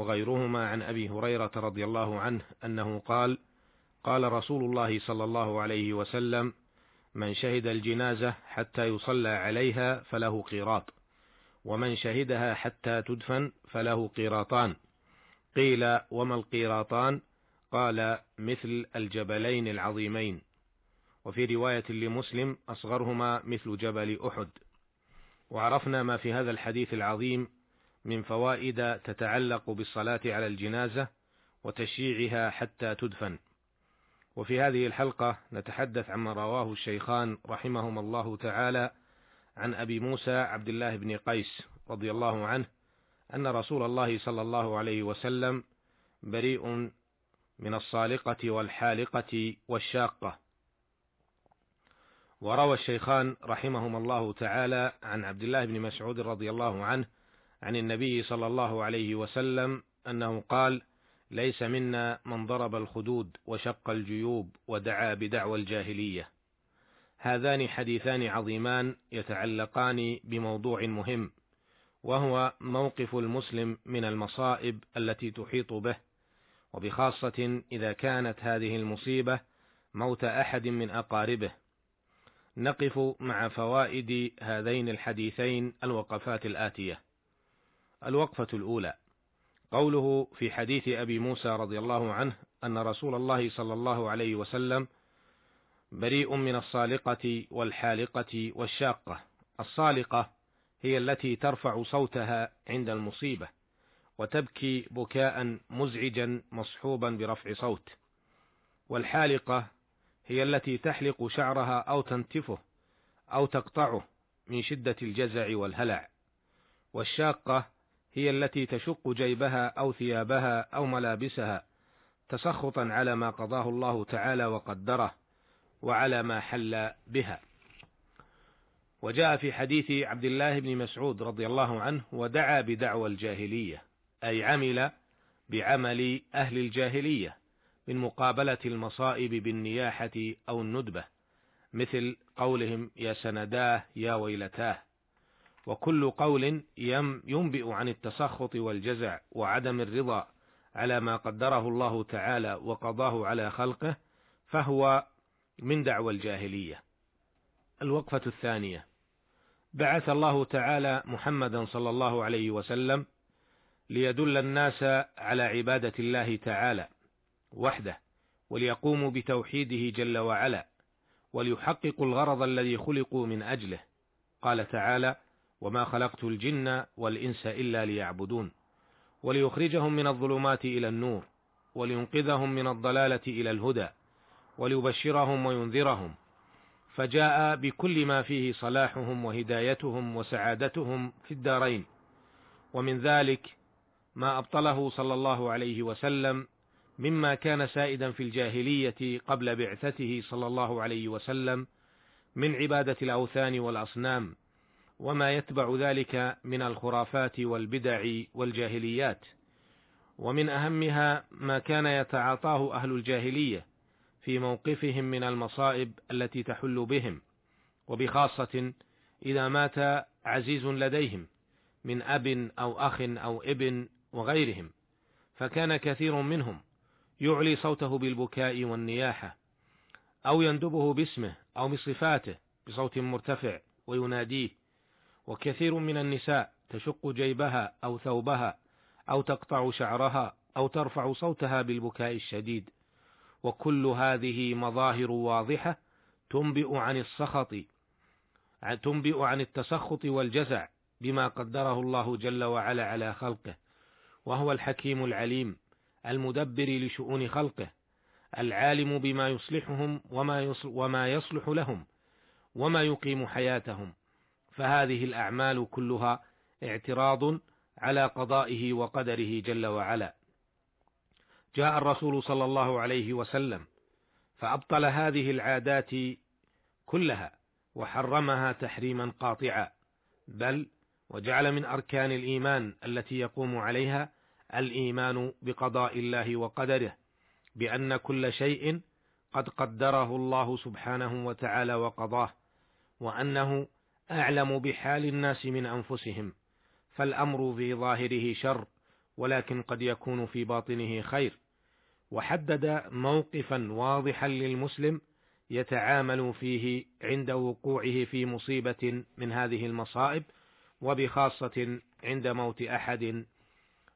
وغيرهما عن أبي هريرة رضي الله عنه أنه قال قال رسول الله صلى الله عليه وسلم من شهد الجنازة حتى يصلى عليها فله قيراط ومن شهدها حتى تدفن فله قيراطان. قيل وما القيراطان؟ قال مثل الجبلين العظيمين. وفي رواية لمسلم أصغرهما مثل جبل أحد. وعرفنا ما في هذا الحديث العظيم من فوائد تتعلق بالصلاة على الجنازة وتشييعها حتى تدفن. وفي هذه الحلقة نتحدث عما رواه الشيخان رحمهما الله تعالى عن أبي موسى عبد الله بن قيس رضي الله عنه أن رسول الله صلى الله عليه وسلم بريء من الصالقة والحالقة والشاقة. وروى الشيخان رحمهما الله تعالى عن عبد الله بن مسعود رضي الله عنه عن النبي صلى الله عليه وسلم أنه قال ليس منا من ضرب الخدود وشق الجيوب ودعا بدعوى الجاهلية. هذان حديثان عظيمان يتعلقان بموضوع مهم وهو موقف المسلم من المصائب التي تحيط به وبخاصة إذا كانت هذه المصيبة موت أحد من أقاربه. نقف مع فوائد هذين الحديثين الوقفات الآتية. الوقفة الأولى قوله في حديث أبي موسى رضي الله عنه أن رسول الله صلى الله عليه وسلم بريء من الصالقة والحالقة والشاقة. الصالقة هي التي ترفع صوتها عند المصيبة وتبكي بكاء مزعجا مصحوبا برفع صوت. والحالقة هي التي تحلق شعرها أو تنتفه أو تقطعه من شدة الجزع والهلع. والشاقة هي التي تشق جيبها أو ثيابها أو ملابسها تسخطا على ما قضاه الله تعالى وقدره وعلى ما حل بها. وجاء في حديث عبد الله بن مسعود رضي الله عنه ودعا بدعوى الجاهلية أي عمل بعمل أهل الجاهلية من مقابلة المصائب بالنياحة أو الندبة مثل قولهم يا سنداه يا ويلتاه وكل قول ينبئ عن التسخط والجزع وعدم الرضا على ما قدره الله تعالى وقضاه على خلقه فهو من دعوى الجاهلية. الوقفة الثانية بعث الله تعالى محمدا صلى الله عليه وسلم ليدل الناس على عبادة الله تعالى وحده وليقوموا بتوحيده جل وعلا وليحققوا الغرض الذي خلقوا من أجله قال تعالى وما خلقت الجن والإنس إلا ليعبدون وليخرجهم من الظلمات إلى النور ولينقذهم من الضلالة إلى الهدى وليبشرهم وينذرهم. فجاء بكل ما فيه صلاحهم وهدايتهم وسعادتهم في الدارين. ومن ذلك ما أبطله صلى الله عليه وسلم مما كان سائدا في الجاهلية قبل بعثته صلى الله عليه وسلم من عبادة الأوثان والأصنام. وما يتبع ذلك من الخرافات والبدع والجاهليات. ومن أهمها ما كان يتعاطاه أهل الجاهلية في موقفهم من المصائب التي تحل بهم. وبخاصة إذا مات عزيز لديهم من أب أو أخ أو ابن وغيرهم فكان كثير منهم يعلي صوته بالبكاء والنياحة أو يندبه باسمه أو بصفاته بصوت مرتفع ويناديه. وكثير من النساء تشق جيبها أو ثوبها أو تقطع شعرها أو ترفع صوتها بالبكاء الشديد. وكل هذه مظاهر واضحة تنبئ عن السخط تنبئ عن التسخط والجزع بما قدره الله جل وعلا على خلقه. وهو الحكيم العليم المدبر لشؤون خلقه العالم بما يصلحهم وما وما يصلح لهم وما يقيم حياتهم. فهذه الأعمال كلها اعتراض على قضائه وقدره جل وعلا. جاء الرسول صلى الله عليه وسلم فأبطل هذه العادات كلها وحرمها تحريما قاطعا بل وجعل من أركان الإيمان التي يقوم عليها الإيمان بقضاء الله وقدره بأن كل شيء قد قدره الله سبحانه وتعالى وقضاه وأنه أعلم بحال الناس من أنفسهم فالأمر في ظاهره شر ولكن قد يكون في باطنه خير وحدد موقفا واضحا للمسلم يتعامل فيه عند وقوعه في مصيبة من هذه المصائب وبخاصة عند موت أحد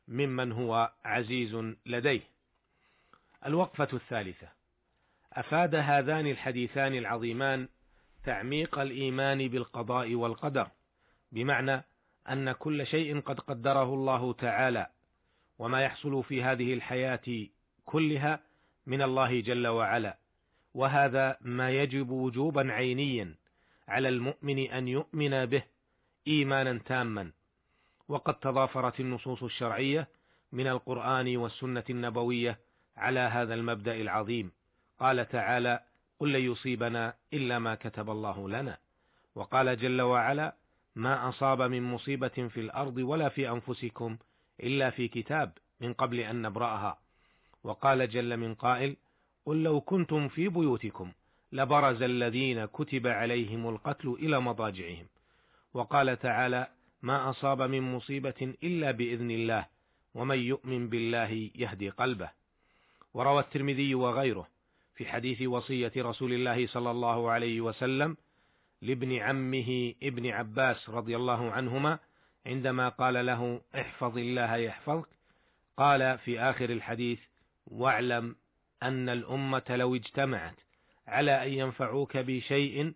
ممن هو عزيز لديه. الوقفة الثالثة أفاد هذان الحديثان العظيمان تعميق الإيمان بالقضاء والقدر، بمعنى أن كل شيء قد قدره الله تعالى، وما يحصل في هذه الحياة كلها من الله جل وعلا، وهذا ما يجب وجوبا عينيا على المؤمن أن يؤمن به إيمانا تاما، وقد تضافرت النصوص الشرعية من القرآن والسنة النبوية على هذا المبدأ العظيم، قال تعالى: قل لن يصيبنا إلا ما كتب الله لنا، وقال جل وعلا: ما أصاب من مصيبة في الأرض ولا في أنفسكم إلا في كتاب من قبل أن نبرأها، وقال جل من قائل: قل لو كنتم في بيوتكم لبرز الذين كتب عليهم القتل إلى مضاجعهم، وقال تعالى: ما أصاب من مصيبة إلا بإذن الله، ومن يؤمن بالله يهدي قلبه. وروى الترمذي وغيره في حديث وصية رسول الله صلى الله عليه وسلم لابن عمه ابن عباس رضي الله عنهما عندما قال له احفظ الله يحفظك قال في آخر الحديث واعلم أن الأمة لو اجتمعت على أن ينفعوك بشيء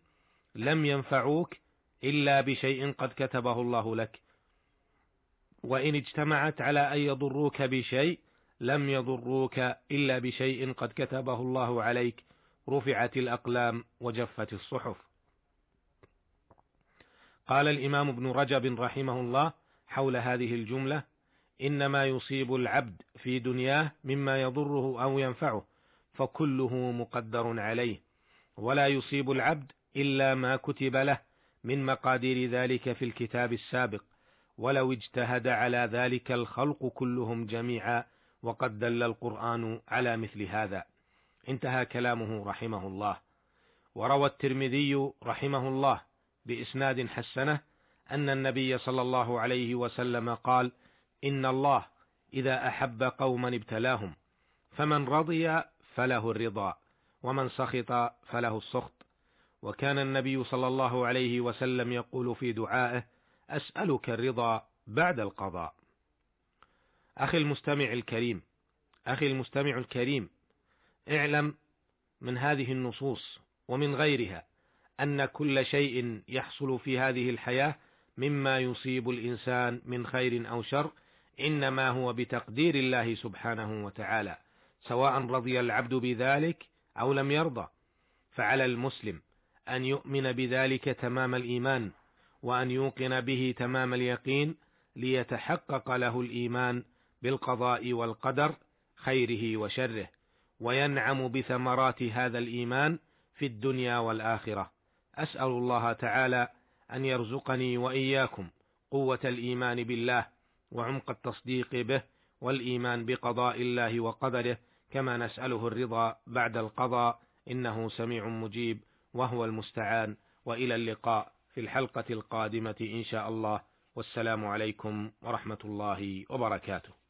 لم ينفعوك إلا بشيء قد كتبه الله لك. وإن اجتمعت على أن يضروك بشيء لم يضروك إلا بشيء قد كتبه الله عليك رفعت الأقلام وجفت الصحف. قال الإمام ابن رجب رحمه الله حول هذه الجملة إنما يصيب العبد في دنياه مما يضره أو ينفعه فكله مقدر عليه. ولا يصيب العبد إلا ما كتب له من مقادير ذلك في الكتاب السابق. ولو اجتهد على ذلك الخلق كلهم جميعا وقد دل القرآن على مثل هذا. انتهى كلامه رحمه الله. وروى الترمذي رحمه الله بإسناد حسنة أن النبي صلى الله عليه وسلم قال إن الله إذا أحب قوما ابتلاهم فمن رضي فله الرضا ومن سخط فله السخط. وكان النبي صلى الله عليه وسلم يقول في دعائه أسألك الرضا بعد القضاء. أخي المستمع الكريم أخي المستمع الكريم اعلم من هذه النصوص ومن غيرها أن كل شيء يحصل في هذه الحياة مما يصيب الإنسان من خير أو شر إنما هو بتقدير الله سبحانه وتعالى سواء رضي العبد بذلك أو لم يرضى. فعلى المسلم أن يؤمن بذلك تمام الإيمان وأن يوقن به تمام اليقين ليتحقق له الإيمان بالقضاء والقدر خيره وشره وينعم بثمرات هذا الإيمان في الدنيا والآخرة. أسأل الله تعالى أن يرزقني وإياكم قوة الإيمان بالله وعمق التصديق به والإيمان بقضاء الله وقدره كما نسأله الرضا بعد القضاء. إنه سميع مجيب وهو المستعان. وإلى اللقاء في الحلقة القادمة إن شاء الله. والسلام عليكم ورحمة الله وبركاته.